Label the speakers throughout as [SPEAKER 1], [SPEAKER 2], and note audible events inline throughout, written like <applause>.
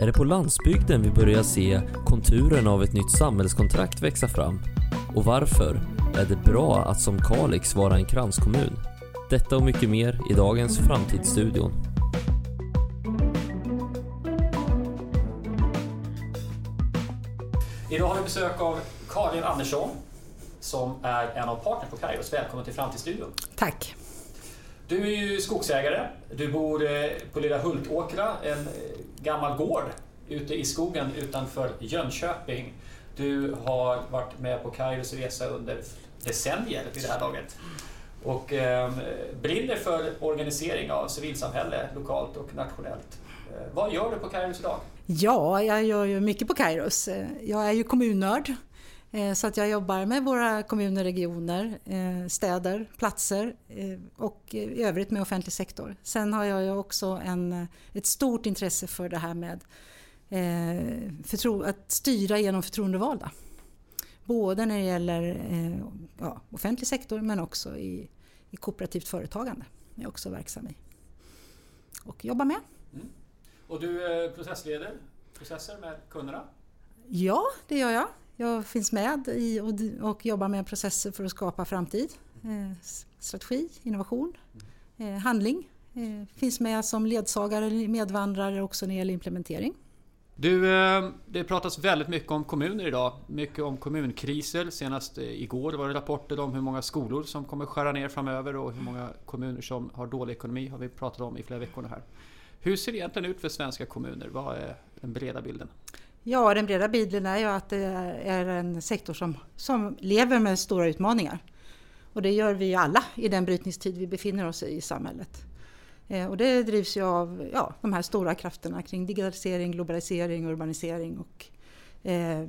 [SPEAKER 1] Är det på landsbygden vi börjar se konturerna av ett nytt samhällskontrakt växa fram? Och varför är det bra att som Kalix vara en kranskommun? Detta och mycket mer i dagens Framtidsstudion.
[SPEAKER 2] Idag har vi besök av Karin Andersson som är en av partners på Kairos. Välkommen till Framtidsstudion.
[SPEAKER 3] Tack.
[SPEAKER 2] Du är ju skogsägare. Du bor eh, på Lilla Hultåkra, en gammal gård ute i skogen utanför Jönköping. Du har varit med på Kairos resa under decennier vid det här laget och eh, brinner för organisering av civilsamhälle lokalt och nationellt. Eh, vad gör du på Kairos idag?
[SPEAKER 3] Ja, jag gör ju mycket på Kairos. Eh, jag är ju kommunnörd så att jag jobbar med våra kommuner, regioner, städer, platser och i övrigt med offentlig sektor. Sen har jag också en, ett stort intresse för det här med att styra genom förtroendevalda. Både när det gäller ja, offentlig sektor men också i, i kooperativt företagande. Jag är också verksam i och jobbar med. Mm.
[SPEAKER 2] Och du eh, processleder processer med kunderna?
[SPEAKER 3] Ja, det gör jag. Jag finns med i och, och jobbar med processer för att skapa framtid. Eh, strategi, innovation, eh, handling. Finns med som ledsagare, medvandrare också när det gäller implementering.
[SPEAKER 2] Du, det pratas väldigt mycket om kommuner idag. Mycket om kommunkriser. Senast igår var det rapporter om hur många skolor som kommer skära ner framöver och hur många kommuner som har dålig ekonomi har vi pratat om i flera veckor här. Hur ser det egentligen ut för svenska kommuner? Vad är den breda bilden?
[SPEAKER 3] Ja, den breda bilden är ju att det är en sektor som, som lever med stora utmaningar. Och det gör vi ju alla i den brytningstid vi befinner oss i i samhället. Eh, och det drivs ju av ja, de här stora krafterna kring digitalisering, globalisering, urbanisering och eh,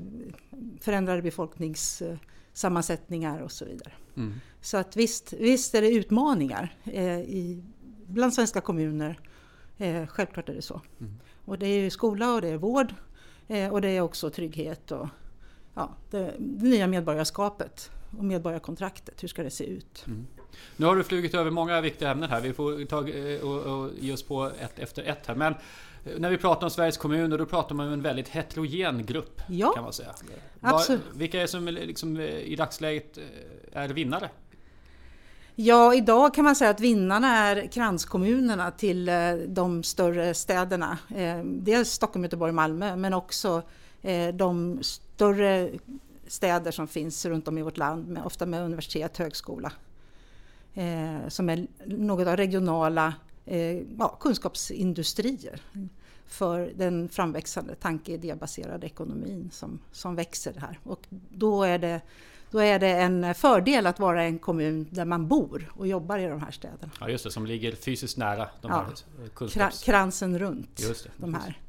[SPEAKER 3] förändrade befolkningssammansättningar och så vidare. Mm. Så att visst, visst är det utmaningar eh, i, bland svenska kommuner Eh, självklart är det så. Mm. Och det är skola och det är vård eh, och det är också trygghet och ja, det, det nya medborgarskapet och medborgarkontraktet. Hur ska det se ut? Mm.
[SPEAKER 2] Nu har du flugit över många viktiga ämnen här. Vi får ta eh, och, och ge oss på ett efter ett här. Men eh, när vi pratar om Sveriges kommuner då pratar man om en väldigt heterogen grupp.
[SPEAKER 3] Ja,
[SPEAKER 2] kan man säga.
[SPEAKER 3] absolut.
[SPEAKER 2] Var, vilka är som liksom, i dagsläget är vinnare
[SPEAKER 3] Ja, idag kan man säga att vinnarna är kranskommunerna till eh, de större städerna. Eh, dels Stockholm, Göteborg, Malmö men också eh, de större städer som finns runt om i vårt land, ofta med universitet, högskola. Som är något av regionala ja, kunskapsindustrier för den framväxande tanke idébaserade ekonomin som, som växer här. Och då är det då är det en fördel att vara en kommun där man bor och jobbar i de här städerna.
[SPEAKER 2] Ja just det, som ligger fysiskt nära de här
[SPEAKER 3] ja, kunskaps... Kransen runt
[SPEAKER 2] just det,
[SPEAKER 3] de här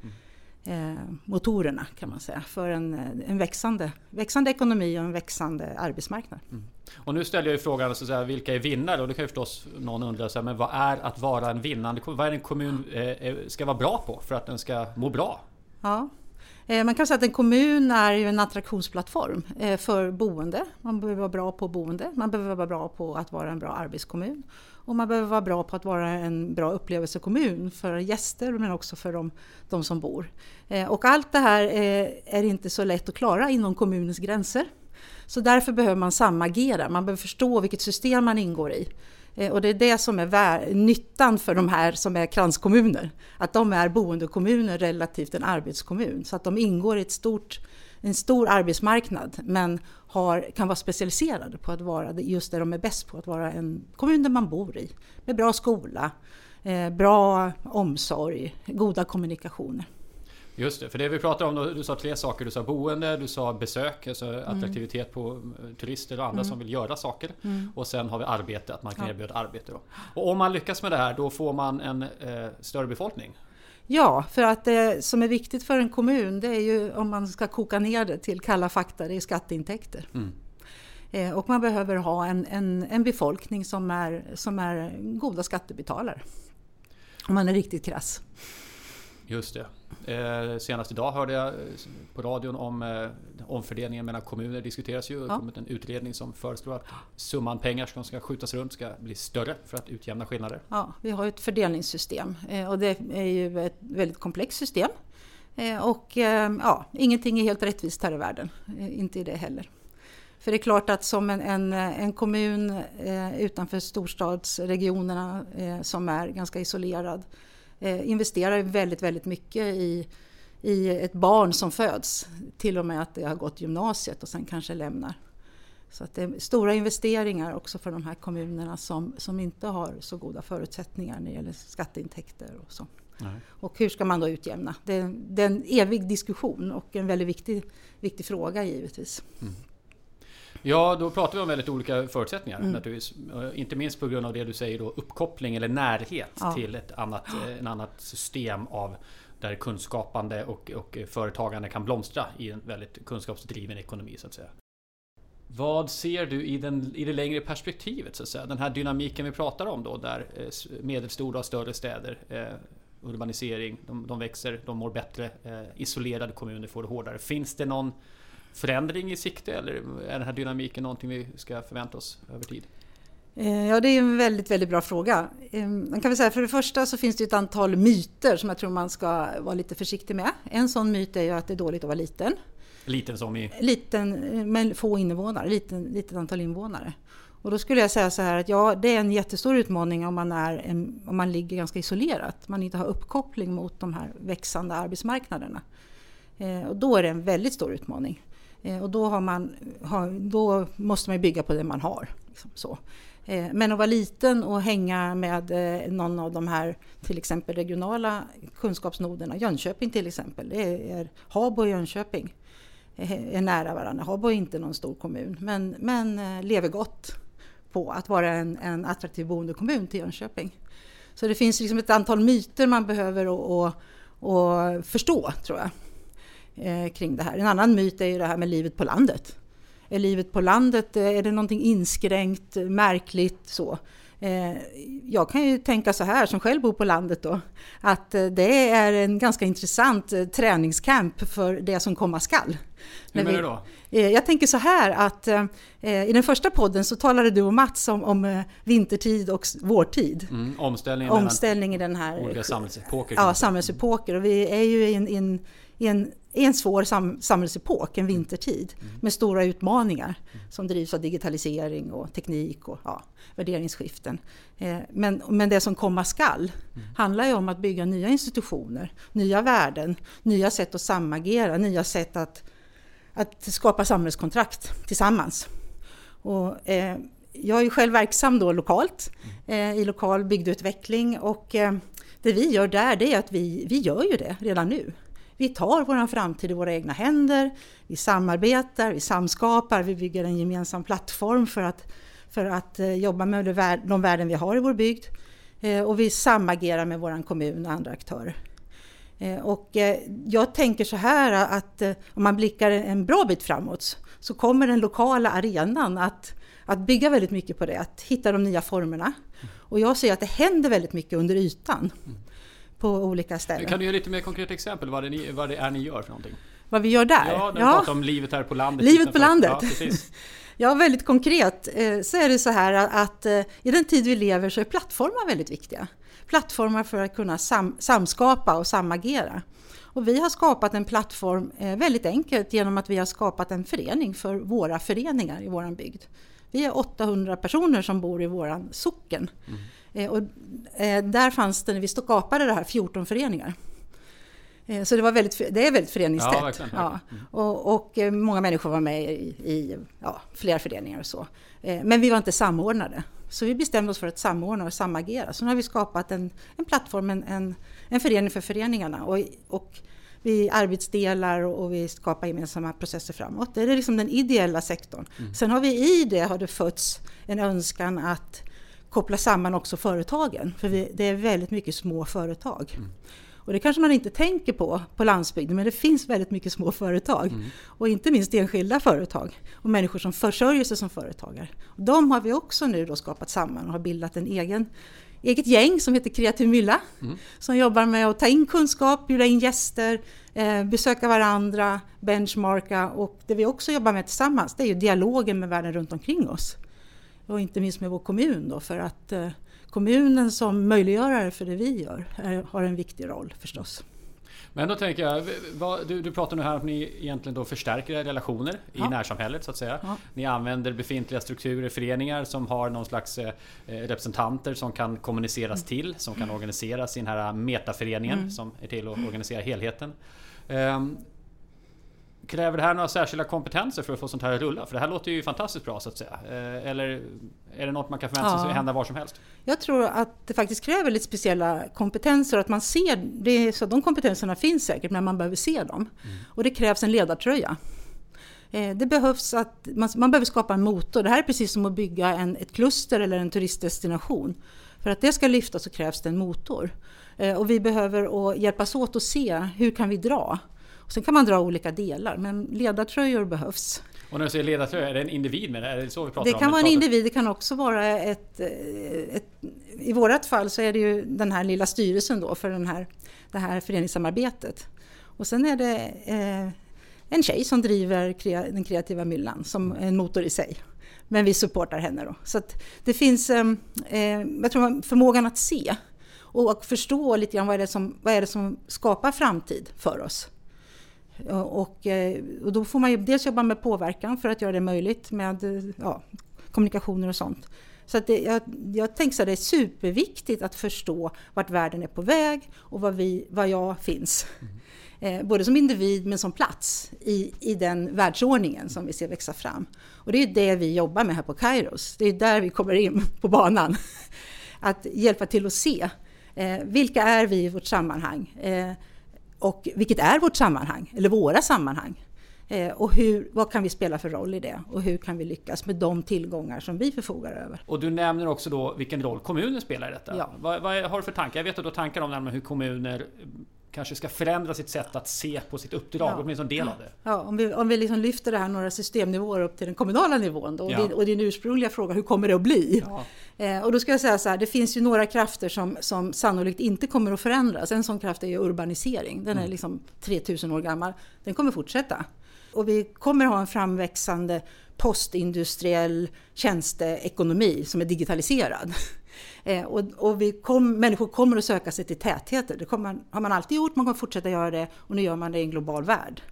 [SPEAKER 3] mm. eh, motorerna kan man säga för en, en växande, växande ekonomi och en växande arbetsmarknad. Mm.
[SPEAKER 2] Och nu ställer jag ju frågan, så att säga, vilka är vinnare? Och det kan ju förstås någon undra, så här, men vad är att vara en vinnande kommun? Vad är en kommun eh, eh, ska vara bra på för att den ska må bra?
[SPEAKER 3] Ja, Eh, Eh, man kan säga att en kommun är en attraktionsplattform eh, för boende. Man behöver vara bra på boende, man behöver vara bra på att vara en bra arbetskommun och man behöver vara bra på att vara en bra upplevelsekommun för gäster men också för de, de som bor. Eh, och allt det här är inte så lätt att klara inom kommunens gränser. Så därför behöver man samagera, man behöver förstå vilket system man ingår i. Eh, och det är det som är nyttan för de här som är kranskommuner. Att de är boendekommuner relativt en arbetskommun. Så att de ingår i ett stort, en stor arbetsmarknad men har, kan vara specialiserade på att vara just det de är bäst på. Att vara en kommun där man bor i. Med bra skola, eh, bra omsorg, goda kommunikationer.
[SPEAKER 2] Just det, för det vi pratar om, du sa tre saker. Du sa boende, du sa besök, alltså mm. attraktivitet på eh, turister och andra mm. som vill göra saker. Mm. Och sen har vi arbete, att man kan ja. erbjuda arbete. Då. Och om man lyckas med det här, då får man en eh, större befolkning.
[SPEAKER 3] Ja, för att det som är viktigt för en kommun, det är ju om man ska koka ner det till kalla fakta, det är skatteintäkter. Mm. Eh, och man behöver ha en, en, en befolkning som är, som är goda skattebetalare. Om man är riktigt krass.
[SPEAKER 2] Just det. Eh, senast idag hörde jag eh, på radion om eh, omfördelningen mellan kommuner. Diskuteras ju. Det har kommit en utredning som föreslår att summan pengar som ska skjutas runt ska bli större för att utjämna skillnader.
[SPEAKER 3] Ja, vi har ett fördelningssystem och det är ju ett väldigt komplext system. Eh, och eh, ja, ingenting är helt rättvist här i världen, eh, inte i det heller. För det är klart att som en, en, en kommun eh, utanför storstadsregionerna eh, som är ganska isolerad eh, investerar väldigt, väldigt mycket i, i ett barn som föds. Till och med att det har gått gymnasiet och sen kanske lämnar. Så att det är stora investeringar också för de här kommunerna som, som inte har så goda förutsättningar när det gäller skatteintäkter och så. Nej. Och hur ska man då utjämna? Det, det, är en evig diskussion och en väldigt viktig, viktig fråga givetvis. Mm.
[SPEAKER 2] Ja, då pratar vi om väldigt olika förutsättningar mm. naturligtvis. Inte minst på grund av det du säger då, uppkoppling eller närhet ja. till ett annat, en annat system av där kunskapande och, och företagande kan blomstra i en väldigt kunskapsdriven ekonomi så att säga. Vad ser du i, den, i det längre perspektivet så att säga? Den här dynamiken vi pratar om då där eh, medelstora och större städer eh, urbanisering, de, de, växer, de mår bättre. Eh, isolerade kommuner får det hårdare. Finns det någon förändring i sikte eller är den här dynamiken någonting vi ska förvänta oss över tid?
[SPEAKER 3] Eh, ja, det är en väldigt, väldigt bra fråga. Eh, man kan väl säga för det första så finns det ett antal myter som jag tror man ska vara lite försiktig med. En sån myt är ju att det är dåligt att vara liten.
[SPEAKER 2] Liten som i?
[SPEAKER 3] Liten, eh, men få invånare, liten, litet antal invånare. Och då skulle jag säga så här att ja, det är en jättestor utmaning om man, är en, om man ligger ganska isolerat. Man inte har uppkoppling mot de här växande arbetsmarknaderna. Eh, och då är det en väldigt stor utmaning. Eh, och då, har man, har, då måste man bygga på det man har. Liksom så. Eh, men att vara liten och hänga med eh, någon av de här till exempel regionala kunskapsnoderna, Jönköping till exempel, det är Habo och Jönköping eh, är nära varandra. Habo är inte någon stor kommun men, men eh, lever gott på att vara en, en attraktiv boendekommun till Jönköping. Så det finns liksom ett antal myter man behöver och, och, och förstå tror jag kring det här. En annan myt är ju det här med livet på landet. Är livet på landet, eh, är det någonting inskränkt, märkligt så? Eh, jag kan ju tänka så här, som själv bor på landet då, att eh, det är en ganska intressant träningscamp för det som komma skall.
[SPEAKER 2] Hur menar du då?
[SPEAKER 3] Jag tänker så här att i den första podden så talade du och Mats om, om vintertid och vårtid.
[SPEAKER 2] Mm, omställning,
[SPEAKER 3] omställning i den här...
[SPEAKER 2] Olika samhällsepoker.
[SPEAKER 3] Ja, samhällsepoker. Och vi är ju i en, i en i en svår sam samhällsepok, en vintertid, mm. med stora utmaningar som drivs av digitalisering och teknik och ja, värderingsskiften. Eh, men, men det som komma skall mm. handlar ju om att bygga nya institutioner, nya värden, nya sätt att samagera, nya sätt att, att skapa samhällskontrakt tillsammans. Och, eh, jag är ju själv verksam då lokalt eh, i lokal bygdeutveckling och eh, det vi gör där det är att vi, vi gör ju det redan nu. Vi tar vår framtid i våra egna händer, vi samarbetar, vi samskapar, vi bygger en gemensam plattform för att, för att eh, jobba med de värden vi har i vår bygd. Eh, och vi samagerar med vår kommun och andra aktörer. Eh, och jag tänker så här att om man blickar en bra bit framåt så kommer den lokala arenan att, att bygga väldigt mycket på det, att hitta de nya formerna. Och jag ser att det händer väldigt mycket under ytan mm på olika ställen.
[SPEAKER 2] Kan du ge lite mer konkret exempel vad det, ni, vad det är ni gör för någonting?
[SPEAKER 3] Vad vi gör där?
[SPEAKER 2] Ja, när ja. pratar om livet här på landet.
[SPEAKER 3] Livet på landet? Ja, <laughs> ja, väldigt konkret eh, så är det så här att eh, i den tid vi lever så är plattformar väldigt viktiga. Plattformar för att kunna sam samskapa och samagera. Och vi har skapat en plattform eh, väldigt enkelt genom att vi har skapat en förening för våra föreningar i vår bygd. Vi är 800 personer som bor i våran socken. Mm. Eh, och eh, där fanns det, när vi skapade det här, 14 föreningar. Eh, så det, var väldigt, det är väldigt föreningstätt. Ja, verkligen, verkligen. Ja. Mm. Och, och, många människor var med i, i ja, flera föreningar och så. Men vi var inte samordnade. Så vi bestämde oss för att samordna och samagera. Så nu har vi skapat en, en plattform, en, en, en förening för föreningarna. Och, och vi arbetsdelar och vi skapar gemensamma processer framåt. Det är liksom den ideella sektorn. Mm. Sen har vi i det har det fötts en önskan att koppla samman också företagen. För vi, det är väldigt mycket små företag. Mm. Och det kanske man inte tänker på på landsbygden, men det finns väldigt mycket små företag. Mm. Och inte minst enskilda företag och människor som försörjer sig som företagare. De har vi också nu då skapat samman och har bildat en egen eget gäng som heter Kreativ Mylla. Mm. Som jobbar med att ta in kunskap, bjuda in gäster, eh, besöka varandra, benchmarka och det vi också jobbar med tillsammans det är ju dialogen med världen runt omkring oss och inte minst med vår kommun då för att eh, kommunen som möjliggörare för det vi gör är, har en viktig roll förstås.
[SPEAKER 2] Men då tänker jag, vad, du, du pratar nu här om att ni egentligen då förstärker relationer ja. i närsamhället så att säga. Ja. Ni använder befintliga strukturer, föreningar som har någon slags eh, representanter som kan kommuniceras mm. till, som kan organiseras i den här metaföreningen mm. som är till att organisera helheten. Um, Kräver det här några särskilda kompetenser för att få sånt här att rulla? För det här låter ju fantastiskt bra så att säga. Eh, eller är det något man kan förvänta sig ja. hända var som helst?
[SPEAKER 3] Jag tror att det faktiskt kräver lite speciella kompetenser och att man ser, det så de kompetenserna finns säkert men man behöver se dem. Mm. Och det krävs en ledartröja. Eh, det behövs att man, man, behöver skapa en motor. Det här är precis som att bygga en, ett kluster eller en turistdestination. För att det ska lyfta så krävs det en motor. Eh, och vi behöver hjälpas åt att se hur kan vi dra? Sen kan man dra olika delar, men ledartröjor behövs.
[SPEAKER 2] Och när du säger ledartröja, är det en individ med det? Är det så vi pratar
[SPEAKER 3] det om? kan vara en individ, det kan också vara ett, eh, ett... I vårt fall så är det ju den här lilla styrelsen då för den här, det här föreningssamarbetet. Och sen är det eh, en tjej som driver den kreativa myllan som en motor i sig. Men vi supportar henne då. Så det finns, eh, eh, jag tror förmågan att se och förstå lite grann vad är, det som, vad är det som skapar framtid för oss. Och, eh, och då får man ju dels jobba med påverkan för att göra det möjligt med ja, kommunikationer och sånt. Så det, jag, jag tänker att det är superviktigt att förstå vart världen är på väg och var, vi, var jag finns. Mm. Eh, både som individ men som plats i, i den världsordningen som vi ser växa fram. Och det är det vi jobbar med här på Kairos. Det är där vi kommer in på banan. <laughs> Att hjälpa till att se eh, vilka är vi i vårt sammanhang? Eh, och vilket är vårt sammanhang, eller våra sammanhang. Eh, och hur, vad kan vi spela för roll i det? Och hur kan vi lyckas med de tillgångar som vi förfogar över?
[SPEAKER 2] Och du nämner också då vilken roll kommunen spelar i detta.
[SPEAKER 3] Ja.
[SPEAKER 2] Vad, vad har du för tankar? Jag vet att du har tankar om hur kommuner kanske ska förändra sitt sätt att se på sitt uppdrag, ja. åtminstone en del av det.
[SPEAKER 3] Ja, om vi, om vi liksom lyfter det här några systemnivåer upp till den kommunala nivån då, och, ja. din, och din ursprungliga fråga, hur kommer det att bli? Ja. Eh, och då ska jag säga så här, det finns ju några krafter som, som sannolikt inte kommer att förändras. En sån kraft är ju urbanisering, den är mm. liksom 3000 år gammal. Den kommer fortsätta. Och vi kommer ha en framväxande postindustriell tjänsteekonomi som är digitaliserad. Eh, och, och vi kom, människor kommer att söka sig till tätheter. Det kommer, har man alltid gjort, man kommer fortsätta göra det och nu gör man det i en global värld.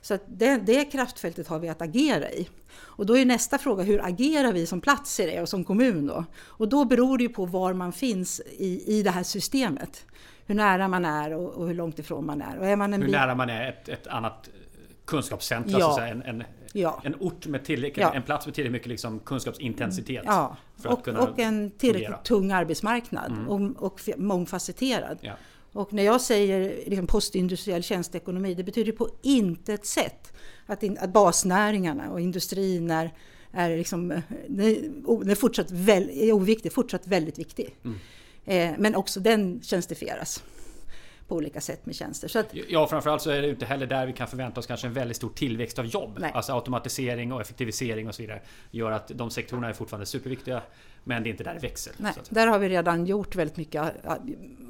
[SPEAKER 3] Så det, det kraftfältet har vi att agera i. Och då är nästa fråga, hur agerar vi som plats i det och som kommun då? Och då beror det ju på var man finns i, i det här systemet. Hur nära man är och, och hur långt ifrån man är. Och är man
[SPEAKER 2] en hur nära man är ett, ett annat kunskapscentra, ja. så att säga, en, en, ja. en ort med tillräckligt, ja. en plats med tillräckligt mycket liksom kunskapsintensitet.
[SPEAKER 3] Ja. och, och en tillräckligt fungera. tung arbetsmarknad mm. och, och mångfacetterad. Ja. Och när jag säger liksom postindustriell tjänsteekonomi, det betyder på intet sätt att, in, att basnäringarna och industrin är, är, liksom, är, är fortsatt väl, är oviktig, fortsatt väldigt viktig. Mm. Eh, men också den tjänstefieras på olika sätt med tjänster. Så att,
[SPEAKER 2] ja, framförallt så är det inte heller där vi kan förvänta oss kanske en väldigt stor tillväxt av jobb. Nej. Alltså automatisering och effektivisering och så vidare gör att de sektorerna är fortfarande superviktiga. Men det är inte där det växer.
[SPEAKER 3] Nej, där har vi redan gjort väldigt mycket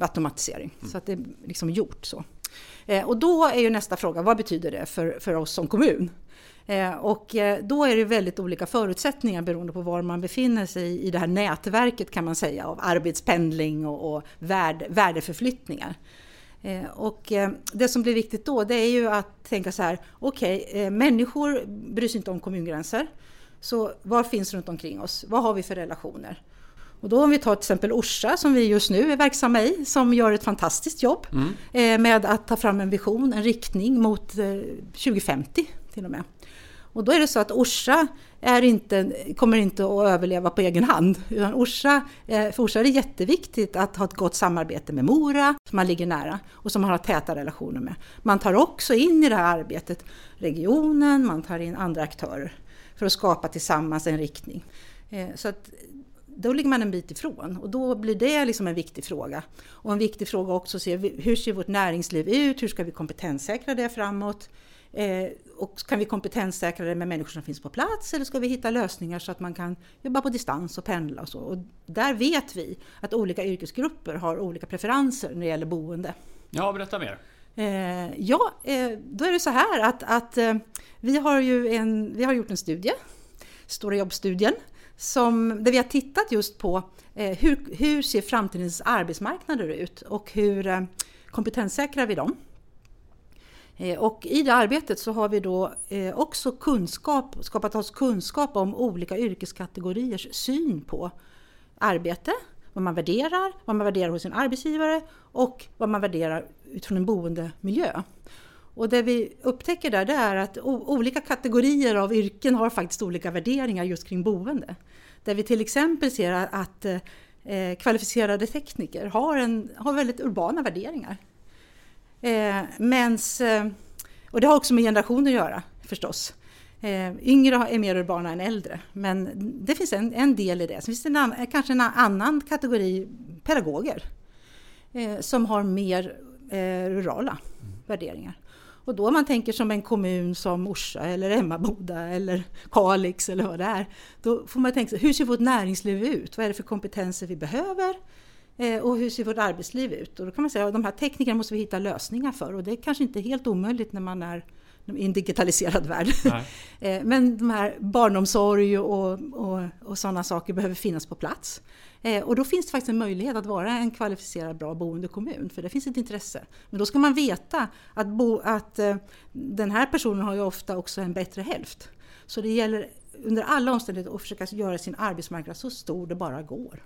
[SPEAKER 3] automatisering. Mm. Så att det är liksom gjort så. Eh, och då är ju nästa fråga, vad betyder det för, för oss som kommun? Eh, och eh, då är det väldigt olika förutsättningar beroende på var man befinner sig i det här nätverket kan man säga av arbetspendling och, och värde, värdeförflyttningar. Eh, och eh, det som blir viktigt då det är ju att tänka så här, okej, okay, eh, människor bryr sig inte om kommungränser. Så vad finns runt omkring oss? Vad har vi för relationer? Och då om vi tar till exempel Orsa som vi just nu är verksamma i, som gör ett fantastiskt jobb mm. med att ta fram en vision, en riktning mot 2050 till och med. Och då är det så att Orsa är inte, kommer inte att överleva på egen hand. Utan Orsa, eh, för Orsa är det jätteviktigt att ha ett gott samarbete med Mora, som man ligger nära och som man har täta relationer med. Man tar också in i det här arbetet regionen, man tar in andra aktörer för att skapa tillsammans en riktning. Eh, så att då ligger man en bit ifrån och då blir det liksom en viktig fråga. Och en viktig fråga också att se hur ser vårt näringsliv ut? Hur ska vi kompetenssäkra det framåt? Eh, och kan vi kompetenssäkra det med människor som finns på plats eller ska vi hitta lösningar så att man kan jobba på distans och pendla och så? Och där vet vi att olika yrkesgrupper har olika preferenser när det gäller boende.
[SPEAKER 2] Ja, berätta mer.
[SPEAKER 3] Eh, ja, eh, då är det så här att, att eh, vi, har ju en, vi har gjort en studie, Stora jobbstudien, som, där vi har tittat just på eh, hur, hur ser framtidens arbetsmarknader ut och hur eh, kompetenssäkrar vi dem? Eh, och i det arbetet så har vi då eh, också kunskap, skapat oss kunskap om olika yrkeskategoriers syn på arbete, vad man värderar, vad man värderar hos sin arbetsgivare och vad man värderar utifrån en boendemiljö. Och det vi upptäcker där det är att olika kategorier av yrken har faktiskt olika värderingar just kring boende. Där vi till exempel ser att eh, kvalificerade tekniker har, en, har väldigt urbana värderingar. Eh, mens, eh, och det har också med generationer att göra förstås. Eh, yngre är mer urbana än äldre, men det finns en, en del i det. Sen finns det en annan, kanske en annan kategori pedagoger eh, som har mer eh, rurala mm. värderingar. Och då om man tänker som en kommun som Orsa eller Emmaboda eller Kalix eller vad det är. Då får man tänka sig, hur ser vårt näringsliv ut? Vad är det för kompetenser vi behöver? Eh, och hur ser vårt arbetsliv ut? Och då kan man säga att de här teknikerna måste vi hitta lösningar för och det är kanske inte helt omöjligt när man är i en digitaliserad värld. <laughs> Eh, men de här barnomsorg och, och, och sådana saker behöver finnas på plats. Eh, och då finns det faktiskt en möjlighet att vara en kvalificerad bra boendekommun, för det finns ett intresse. Men då ska man veta att, bo, att den här personen har ju ofta också en bättre hälft. Så det gäller under alla omständigheter att försöka göra sin arbetsmarknad så stor det bara går.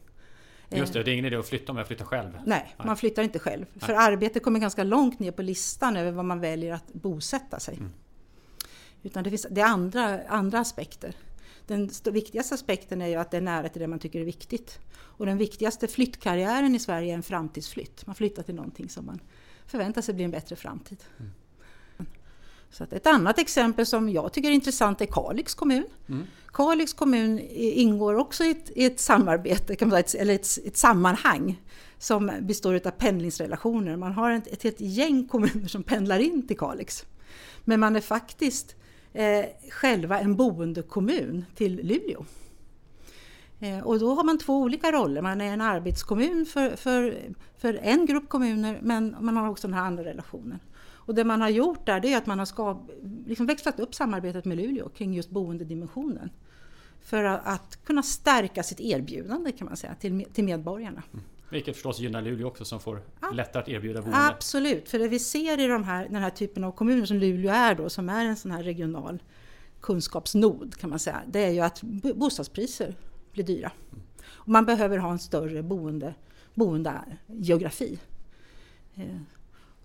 [SPEAKER 2] Just det, det är ingen idé att flytta om jag flyttar själv.
[SPEAKER 3] Nej, Nej. man flyttar inte själv. Nej. För arbete kommer ganska långt ner på listan över var man väljer att bosätta sig. Mm. Utan det, finns, det är andra, andra aspekter. Den viktigaste aspekten är ju att det är nära till det man tycker är viktigt. Och den viktigaste flyttkarriären i Sverige är en framtidsflytt. Man flyttar till någonting som man förväntar sig blir en bättre framtid. Mm. Så ett annat exempel som jag tycker är intressant är Kalix kommun. Mm. Kalix kommun ingår också i ett, i ett samarbete, kan man säga, eller ett, ett, sammanhang som består av pendlingsrelationer. Man har ett, ett helt gäng kommuner som pendlar in till Kalix. Men man är faktiskt eh, själva en boendekommun till Luleå. Eh, och då har man två olika roller. Man är en arbetskommun för, för, för en grupp kommuner men man har också den här andra relationen. Och det man har gjort där det är att man har skap, liksom växlat upp samarbetet med Luleå kring just boendedimensionen. För att kunna stärka sitt erbjudande kan man säga till, till medborgarna. Mm.
[SPEAKER 2] Vilket förstås gynnar Luleå också som får ja. lättare att erbjuda boende.
[SPEAKER 3] Absolut, för det vi ser i de här, den här typen av kommuner som Luleå är då, som är en sån här regional kunskapsnod kan man säga, det är ju att bostadspriser blir dyra. Och man behöver ha en större boende, boendegeografi. Eh,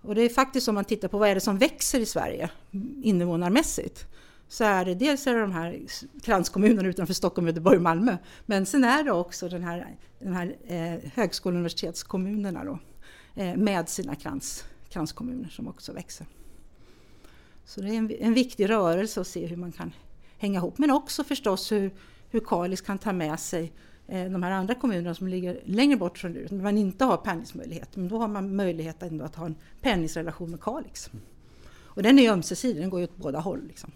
[SPEAKER 3] och det är faktiskt om man tittar på vad är det som växer i Sverige invånarmässigt så är det dels är det de här kranskommunerna utanför Stockholm, Göteborg och Malmö. Men sen är det också den här, den här eh, högskole och universitetskommunerna då, eh, med sina krans, kranskommuner som också växer. Så det är en, en, viktig rörelse att se hur man kan hänga ihop. Men också förstås hur, hur Kalix kan ta med sig eh, de här andra kommunerna som ligger längre bort från Luleå, men man inte har pendlingsmöjlighet. Men då har man möjlighet ändå att ha en pendlingsrelation med Kalix. Och den är ömsesidig, den går ju åt båda håll. Liksom.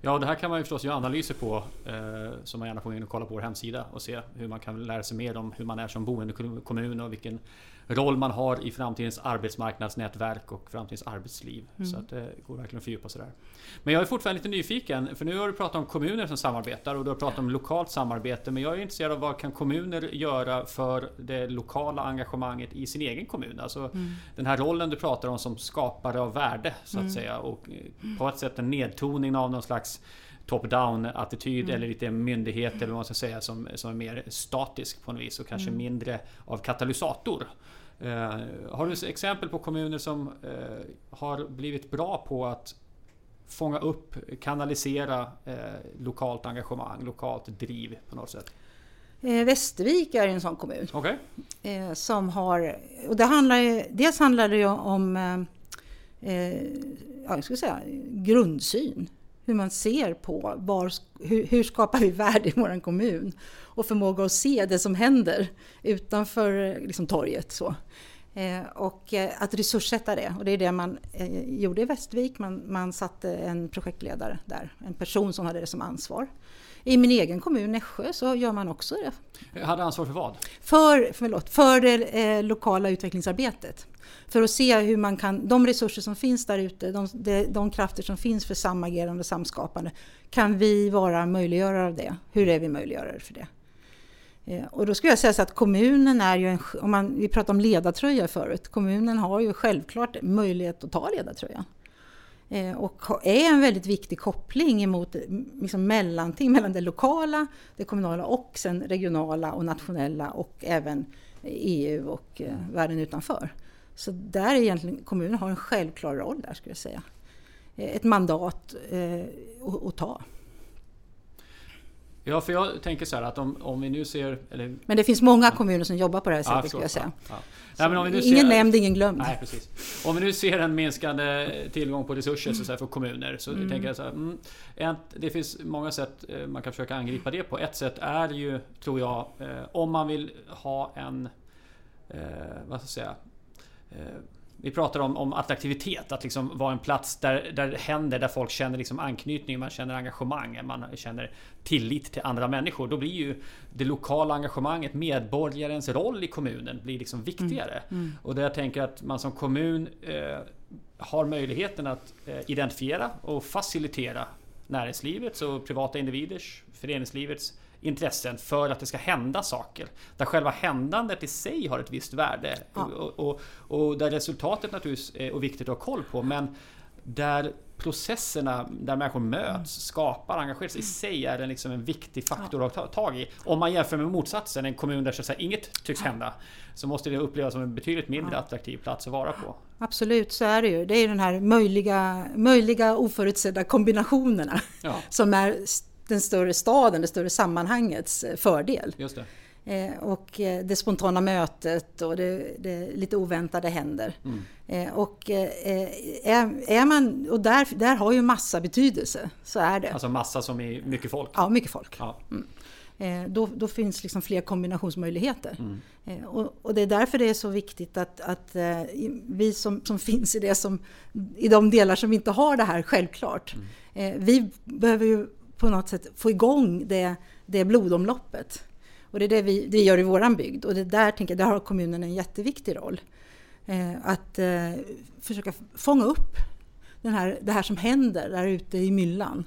[SPEAKER 2] Ja, det här kan man ju förstås göra analyser på eh, som man gärna får in och kolla på vår hemsida och se hur man kan lära sig mer om hur man är som boendekommun och vilken roll man har i framtidens arbetsmarknadsnätverk och framtidens arbetsliv. Mm. Så att det går verkligen att fördjupa sig där. Men jag är fortfarande lite nyfiken, för nu har du pratat om kommuner som samarbetar och du har pratat om lokalt samarbete. Men jag är intresserad av vad kan kommuner göra för det lokala engagemanget i sin egen kommun? Alltså mm. den här rollen du pratar om som skapare av värde, så att mm. säga. Och på ett sätt en nedtoning av någon slags top-down attityd mm. eller lite myndighet eller vad man ska säga som, som är mer statisk på något vis och kanske mm. mindre av katalysator. Eh, har du exempel på kommuner som eh, har blivit bra på att fånga upp, kanalisera eh, lokalt engagemang, lokalt driv på något sätt?
[SPEAKER 3] Eh, Västervik är en sån kommun.
[SPEAKER 2] Okay.
[SPEAKER 3] Eh, som har, och det handlar, dels handlar det om eh, jag ska säga, grundsyn hur man ser på var, hur, hur skapar vi värde i vår kommun och förmåga att se det som händer utanför liksom, torget. Så. Eh, och eh, att resurssätta det och det är det man eh, gjorde i Västervik. Man, man satte en projektledare där, en person som hade det som ansvar. I min egen kommun Nässjö så gör man också det.
[SPEAKER 2] Hade ansvar för vad?
[SPEAKER 3] För, förlåt, för det eh, lokala utvecklingsarbetet. För att se hur man kan, de resurser som finns där ute, de, de, de krafter som finns för samagerande och samskapande, kan vi vara möjliggörare av det? Hur är vi möjliggörare för det? Eh, och då skulle jag säga så att kommunen är ju en, om man, vi pratade om ledartröja förut, kommunen har ju självklart möjlighet att ta ledartröjan. Eh, och är en väldigt viktig koppling emot liksom mellanting mellan det lokala, det kommunala och sen regionala och nationella och även EU och eh, världen utanför. Så där är egentligen kommunen har en självklar roll där skulle jag säga. Ett mandat att ta.
[SPEAKER 2] Ja, för jag tänker så här att om, om vi nu ser... Eller...
[SPEAKER 3] Men det finns många kommuner som jobbar på det här sättet ja, skulle jag säga. Ja, ja. Nej, ingen ser, nämnd, ingen glömd.
[SPEAKER 2] Nej, precis. Om vi nu ser en minskande tillgång på resurser så här, för kommuner så mm. tänker jag så här, mm, det finns många sätt eh, man kan försöka angripa det på. Ett sätt är ju, tror jag, eh, om man vill ha en... Eh, vad ska jag säga? Vi pratar om, om attraktivitet, att liksom vara en plats där, där det händer, där folk känner liksom anknytning, man känner engagemang, man känner tillit till andra människor. Då blir ju det lokala engagemanget, medborgarens roll i kommunen, blir liksom viktigare. Mm. Mm. Och där jag tänker att man som kommun eh, har möjligheten att eh, identifiera och facilitera näringslivets och privata individers, föreningslivets intressen för att det ska hända saker. Där själva händandet i sig har ett visst värde. Ja. Och, och, och, där resultatet naturligtvis är viktigt att ha koll på. Men där processerna där människor möts, mm. skapar, engagerar sig i sig är en, liksom en viktig faktor ja. att ta tag i. Om man jämför med motsatsen, en kommun där så säga, inget tycks hända, så måste det upplevas som en betydligt mindre ja. attraktiv plats att vara på.
[SPEAKER 3] Absolut, så är det ju. Det är den här möjliga, möjliga oförutsedda kombinationerna som är den större staden, det större sammanhangets eh, fördel.
[SPEAKER 2] Just
[SPEAKER 3] det. Eh, och eh, det spontana mötet och det, det lite oväntade händer. Mm. Och, är, är, man, och där, där har ju massa betydelse, så är det.
[SPEAKER 2] Alltså massa som i mycket folk?
[SPEAKER 3] Ja, mycket folk. Ja. Mm. Då, då, finns liksom fler kombinationsmöjligheter. Mm. Och, och, det är därför det är så viktigt att, att vi som, som finns i, det som, i de delar som inte har det här självklart, mm. vi behöver ju på något sätt få igång det, det blodomloppet. Och det är det vi, det gör i våran bygd och det där, tänker jag, där har kommunen en jätteviktig roll. Eh, att eh, försöka fånga upp den här, det här som händer där ute i myllan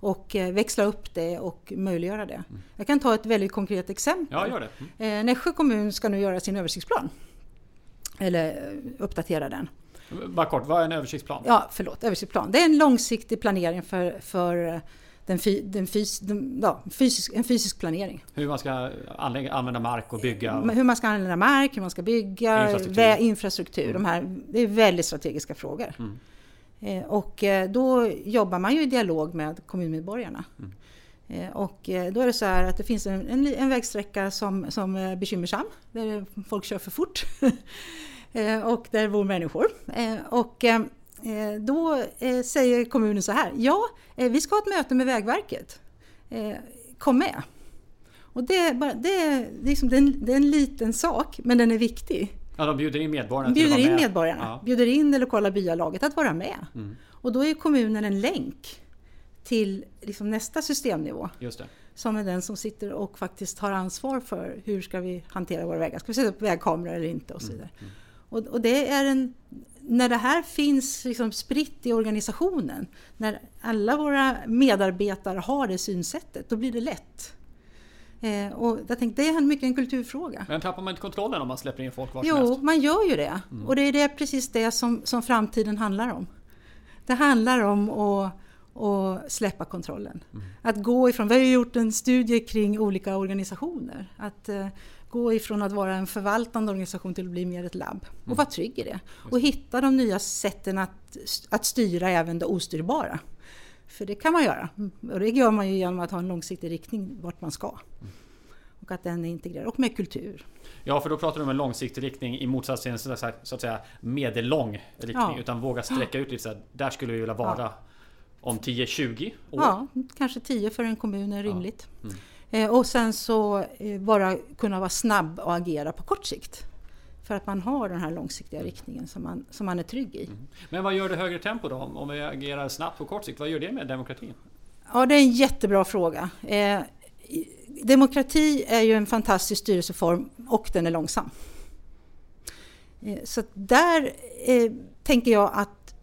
[SPEAKER 3] och eh, växla upp det och möjliggöra det. Mm. Jag kan ta ett väldigt konkret exempel.
[SPEAKER 2] Ja, gör det. Mm.
[SPEAKER 3] Eh, Nässjö kommun ska nu göra sin översiktsplan. Eller eh, uppdatera den.
[SPEAKER 2] Bara kort, vad är en översiktsplan?
[SPEAKER 3] Ja, förlåt, översiktsplan. Det är en långsiktig planering för, för den, fy, den, fys, den ja, fysisk, en fysisk planering.
[SPEAKER 2] Hur man ska anlägga, använda mark och bygga?
[SPEAKER 3] Hur man ska använda mark, hur man ska bygga, infrastruktur. Vä, infrastruktur de här, det är väldigt strategiska frågor. Mm. Eh, och eh, då jobbar man ju i dialog med kommunmedborgarna. Mm. Eh, och då är det så här att det finns en, en, en vägsträcka som, som är bekymmersam, där folk kör för fort. <laughs> Eh, och där bor människor. Och då eh, säger kommunen så här, ja, eh, vi ska ha ett möte med Vägverket. Kom med. Och det, bara, det, är, liksom, det, är en, det är en liten sak, men den är viktig.
[SPEAKER 2] Ja, de bjuder in medborgarna
[SPEAKER 3] bjuder till att vara in medborgarna, ja. bjuder in det lokala byalaget att vara med. Mm. Och då är kommunen en länk till liksom nästa systemnivå.
[SPEAKER 2] Just det.
[SPEAKER 3] Som är den som sitter och faktiskt har ansvar för hur ska vi hantera våra vägar. Ska vi sätta upp vägkameror eller inte och så vidare. Mm. Mm. Och, och, det är en, när det här finns liksom spritt i organisationen, när alla våra medarbetare har det synsättet, då blir det lätt. Eh, och jag tänkte, det är mycket en kulturfråga.
[SPEAKER 2] Men tappar man inte kontrollen om man släpper in folk vart
[SPEAKER 3] Jo, mest? man gör ju det. Mm. Och det är det, precis det som, som framtiden handlar om. Det handlar om att, att släppa kontrollen. Mm. Att gå ifrån, vi har ju gjort en studie kring olika organisationer. Att, eh, gå ifrån att vara en förvaltande organisation till att bli mer ett labb. Och mm. vara trygg i det. Och hitta de nya sätten att, att styra även det ostyrbara. För det kan man göra. Och det gör man ju genom att ha en långsiktig riktning vart man ska. Mm. Och att den är integrerad. Och med kultur.
[SPEAKER 2] Ja, för då pratar du om en långsiktig riktning i motsats till en så att säga medellång riktning. Ja. Utan våga sträcka ut lite där skulle vi vilja vara ja. om 10-20 år.
[SPEAKER 3] Ja, kanske 10 för en kommun är rimligt. Ja. Mm. Eh, och sen så eh, bara kunna vara snabb och agera på kort sikt. För att man har den här långsiktiga riktningen som man, som man är trygg i. Mm.
[SPEAKER 2] Men vad gör det högre tempo då? Om vi agerar snabbt på kort sikt, vad gör det med demokratin?
[SPEAKER 3] Ja, det är en jättebra fråga. Eh, demokrati är ju en fantastisk styrelseform och den är långsam. Eh, så där eh, tänker jag att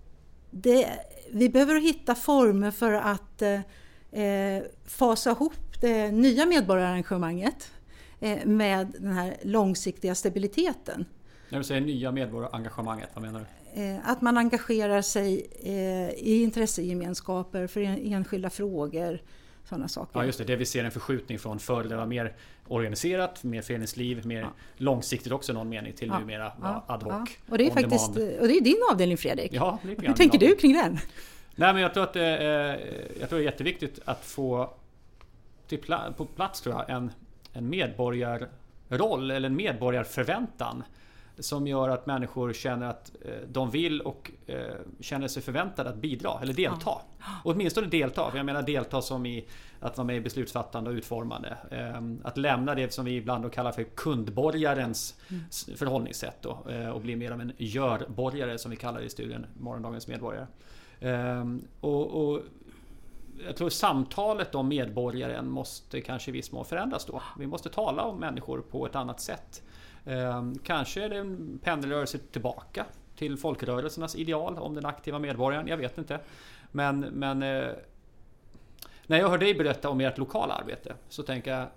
[SPEAKER 3] det, vi behöver hitta former för att eh, fasa ihop det nya medborgarengagemanget eh, med den här långsiktiga stabiliteten.
[SPEAKER 2] När du säger nya medborgarengagemanget, vad menar du?
[SPEAKER 3] Eh, att man engagerar sig eh, i intressegemenskaper för enskilda frågor. Sådana saker.
[SPEAKER 2] Ja just det, det vi ser en förskjutning från förr det var mer organiserat, mer föreningsliv, mer ja. långsiktigt också i någon mening till ja. numera ja. ad hoc. Ja.
[SPEAKER 3] Och det är faktiskt och det är din avdelning Fredrik.
[SPEAKER 2] Ja,
[SPEAKER 3] Hur tänker du kring den?
[SPEAKER 2] Nej men jag tror att det är, jag tror det är jätteviktigt att få till pla på plats tror jag, en, en medborgarroll eller en medborgarförväntan som gör att människor känner att eh, de vill och eh, känner sig förväntade att bidra eller delta. Ja. åtminstone delta. Jag menar delta som i att vara med i beslutsfattande och utformande. Ehm, att lämna det som vi ibland kallar för kundborgarens mm. förhållningssätt då, eh, och bli mer av en görborgare som vi kallar det i studien Morgondagens medborgare. Och, och jag tror samtalet om medborgaren måste kanske i viss mån förändras då. Vi måste tala om människor på ett annat sätt. Ehm, kanske är det en pendelrörelse tillbaka till folkrörelsernas ideal om den aktiva medborgaren. Jag vet inte. Men, men eh, när jag hör dig berätta om ert lokala arbete så tänker jag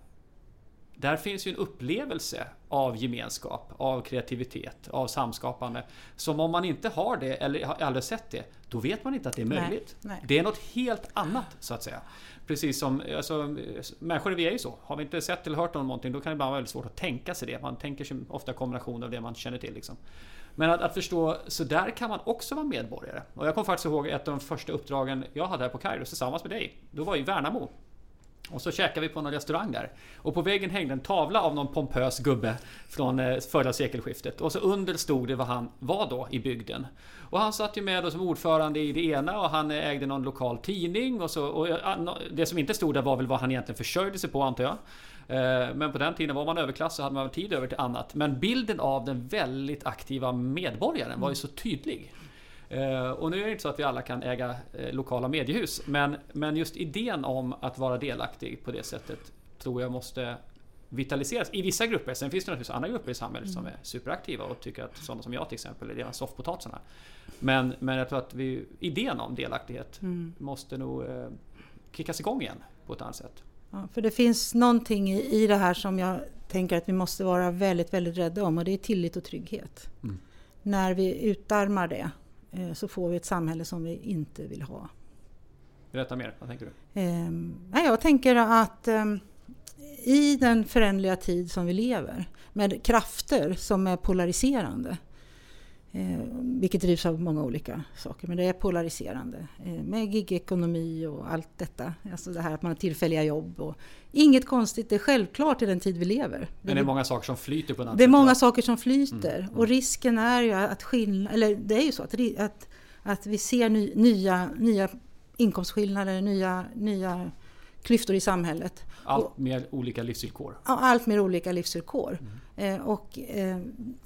[SPEAKER 2] där finns ju en upplevelse av gemenskap, av kreativitet, av samskapande. Som om man inte har det eller har aldrig sett det, då vet man inte att det är möjligt. Nej, nej. Det är något helt annat så att säga. Precis som, alltså, människor vi är ju så. Har vi inte sett eller hört om någonting då kan det ibland vara väldigt svårt att tänka sig det. Man tänker sig ofta kombination av det man känner till. Liksom. Men att, att förstå, så där kan man också vara medborgare. Och jag kommer faktiskt ihåg ett av de första uppdragen jag hade här på Kairos tillsammans med dig. Då var i Värnamo. Och så käkade vi på någon restaurang där. Och på väggen hängde en tavla av någon pompös gubbe från eh, förra sekelskiftet. Och så under stod det vad han var då i bygden. Och han satt ju med då som ordförande i det ena och han eh, ägde någon lokal tidning. Och, så, och eh, det som inte stod där var väl vad han egentligen försörjde sig på antar jag. Men på den tiden var man överklass så hade man tid över till annat. Men bilden av den väldigt aktiva medborgaren var ju så tydlig. Eh, och nu är det inte så att vi alla kan äga eh, lokala mediehus. Men, men just idén om att vara delaktig på det sättet tror jag måste vitaliseras i vissa grupper. Sen finns det naturligtvis andra grupper i samhället mm. som är superaktiva och tycker att sådana som jag till exempel är rena soffpotatisarna. Men, men jag tror att vi, idén om delaktighet mm. måste nog eh, kickas igång igen på ett annat sätt.
[SPEAKER 3] Ja, för det finns någonting i, i det här som jag tänker att vi måste vara väldigt, väldigt rädda om och det är tillit och trygghet. Mm. När vi utarmar det så får vi ett samhälle som vi inte vill ha.
[SPEAKER 2] Berätta mer, vad tänker du?
[SPEAKER 3] Eh, jag tänker att ehm, i den förändliga tid som vi lever med krafter som är polariserande Eh, vilket drivs av många olika saker, men det är polariserande. Eh, med gigekonomi och allt detta. Alltså det här att man har tillfälliga jobb. Och, inget konstigt, det är självklart i den tid vi lever.
[SPEAKER 2] Men det är många saker som flyter på något
[SPEAKER 3] Det är många saker som flyter. Mm, mm. Och risken är ju att skillnad, eller det är ju så att, att, att vi ser ny, nya, nya inkomstskillnader, nya, nya klyftor i samhället.
[SPEAKER 2] Allt mer olika livsvillkor.
[SPEAKER 3] Ja, allt mer olika livsvillkor. Mm. Eh, och eh,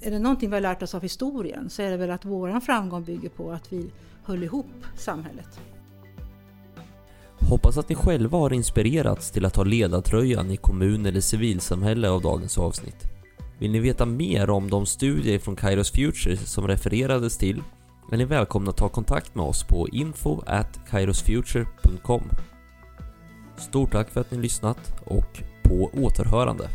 [SPEAKER 3] är det någonting vi har lärt oss av historien så är det väl att våran framgång bygger på att vi höll ihop samhället.
[SPEAKER 1] Hoppas att ni själva har inspirerats till att ta ledartröjan i kommun eller civilsamhälle av dagens avsnitt. Vill ni veta mer om de studier från Kairos Future som refererades till är ni välkomna att ta kontakt med oss på info kairosfuture.com Stort tack för att ni lyssnat och på återhörande.